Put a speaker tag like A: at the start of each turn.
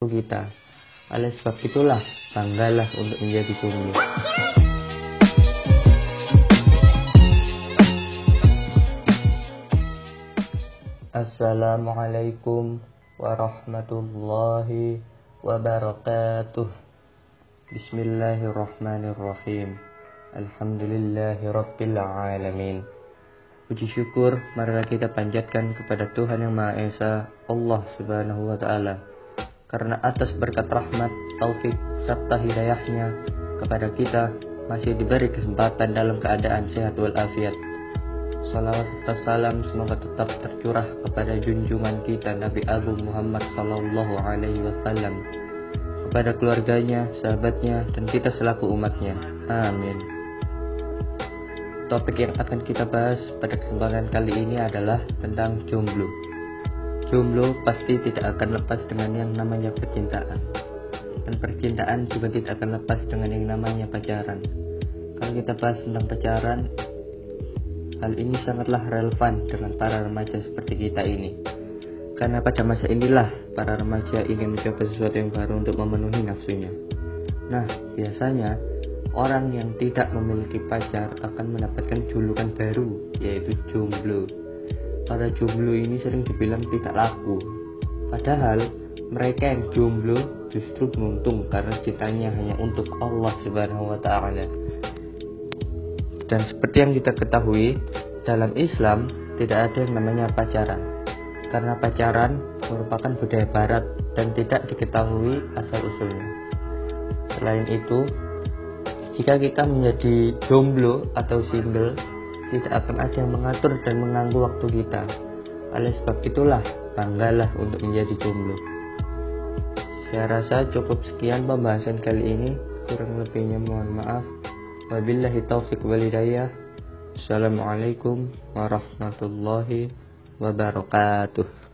A: kita. Oleh sebab itulah, banggalah untuk menjadi jomblo. Assalamualaikum warahmatullahi wabarakatuh. Bismillahirrahmanirrahim. Alhamdulillahi alamin. Puji syukur marilah kita panjatkan kepada Tuhan yang Maha Esa, Allah Subhanahu wa taala. Karena atas berkat rahmat, taufik serta hidayahnya kepada kita masih diberi kesempatan dalam keadaan sehat walafiat. Salawat serta salam semoga tetap tercurah kepada junjungan kita Nabi Agung Muhammad Sallallahu Alaihi Wasallam kepada keluarganya, sahabatnya, dan kita selaku umatnya. Amin. Topik yang akan kita bahas pada kesempatan kali ini adalah tentang jomblo. Jomblo pasti tidak akan lepas dengan yang namanya percintaan. Dan percintaan juga tidak akan lepas dengan yang namanya pacaran. Kalau kita bahas tentang pacaran, hal ini sangatlah relevan dengan para remaja seperti kita ini. Karena pada masa inilah para remaja ingin mencoba sesuatu yang baru untuk memenuhi nafsunya. Nah, biasanya Orang yang tidak memiliki pacar akan mendapatkan julukan baru, yaitu jomblo. Para jomblo ini sering dibilang tidak laku. Padahal mereka yang jomblo justru beruntung karena cintanya hanya untuk Allah Subhanahu wa taala. Dan seperti yang kita ketahui, dalam Islam tidak ada yang namanya pacaran. Karena pacaran merupakan budaya barat dan tidak diketahui asal usulnya. Selain itu, jika kita menjadi jomblo atau single, tidak akan ada yang mengatur dan mengganggu waktu kita. Oleh sebab itulah, banggalah untuk menjadi jomblo. Saya rasa cukup sekian pembahasan kali ini. Kurang lebihnya mohon maaf. Wabillahi taufik walidayah. Assalamualaikum warahmatullahi wabarakatuh.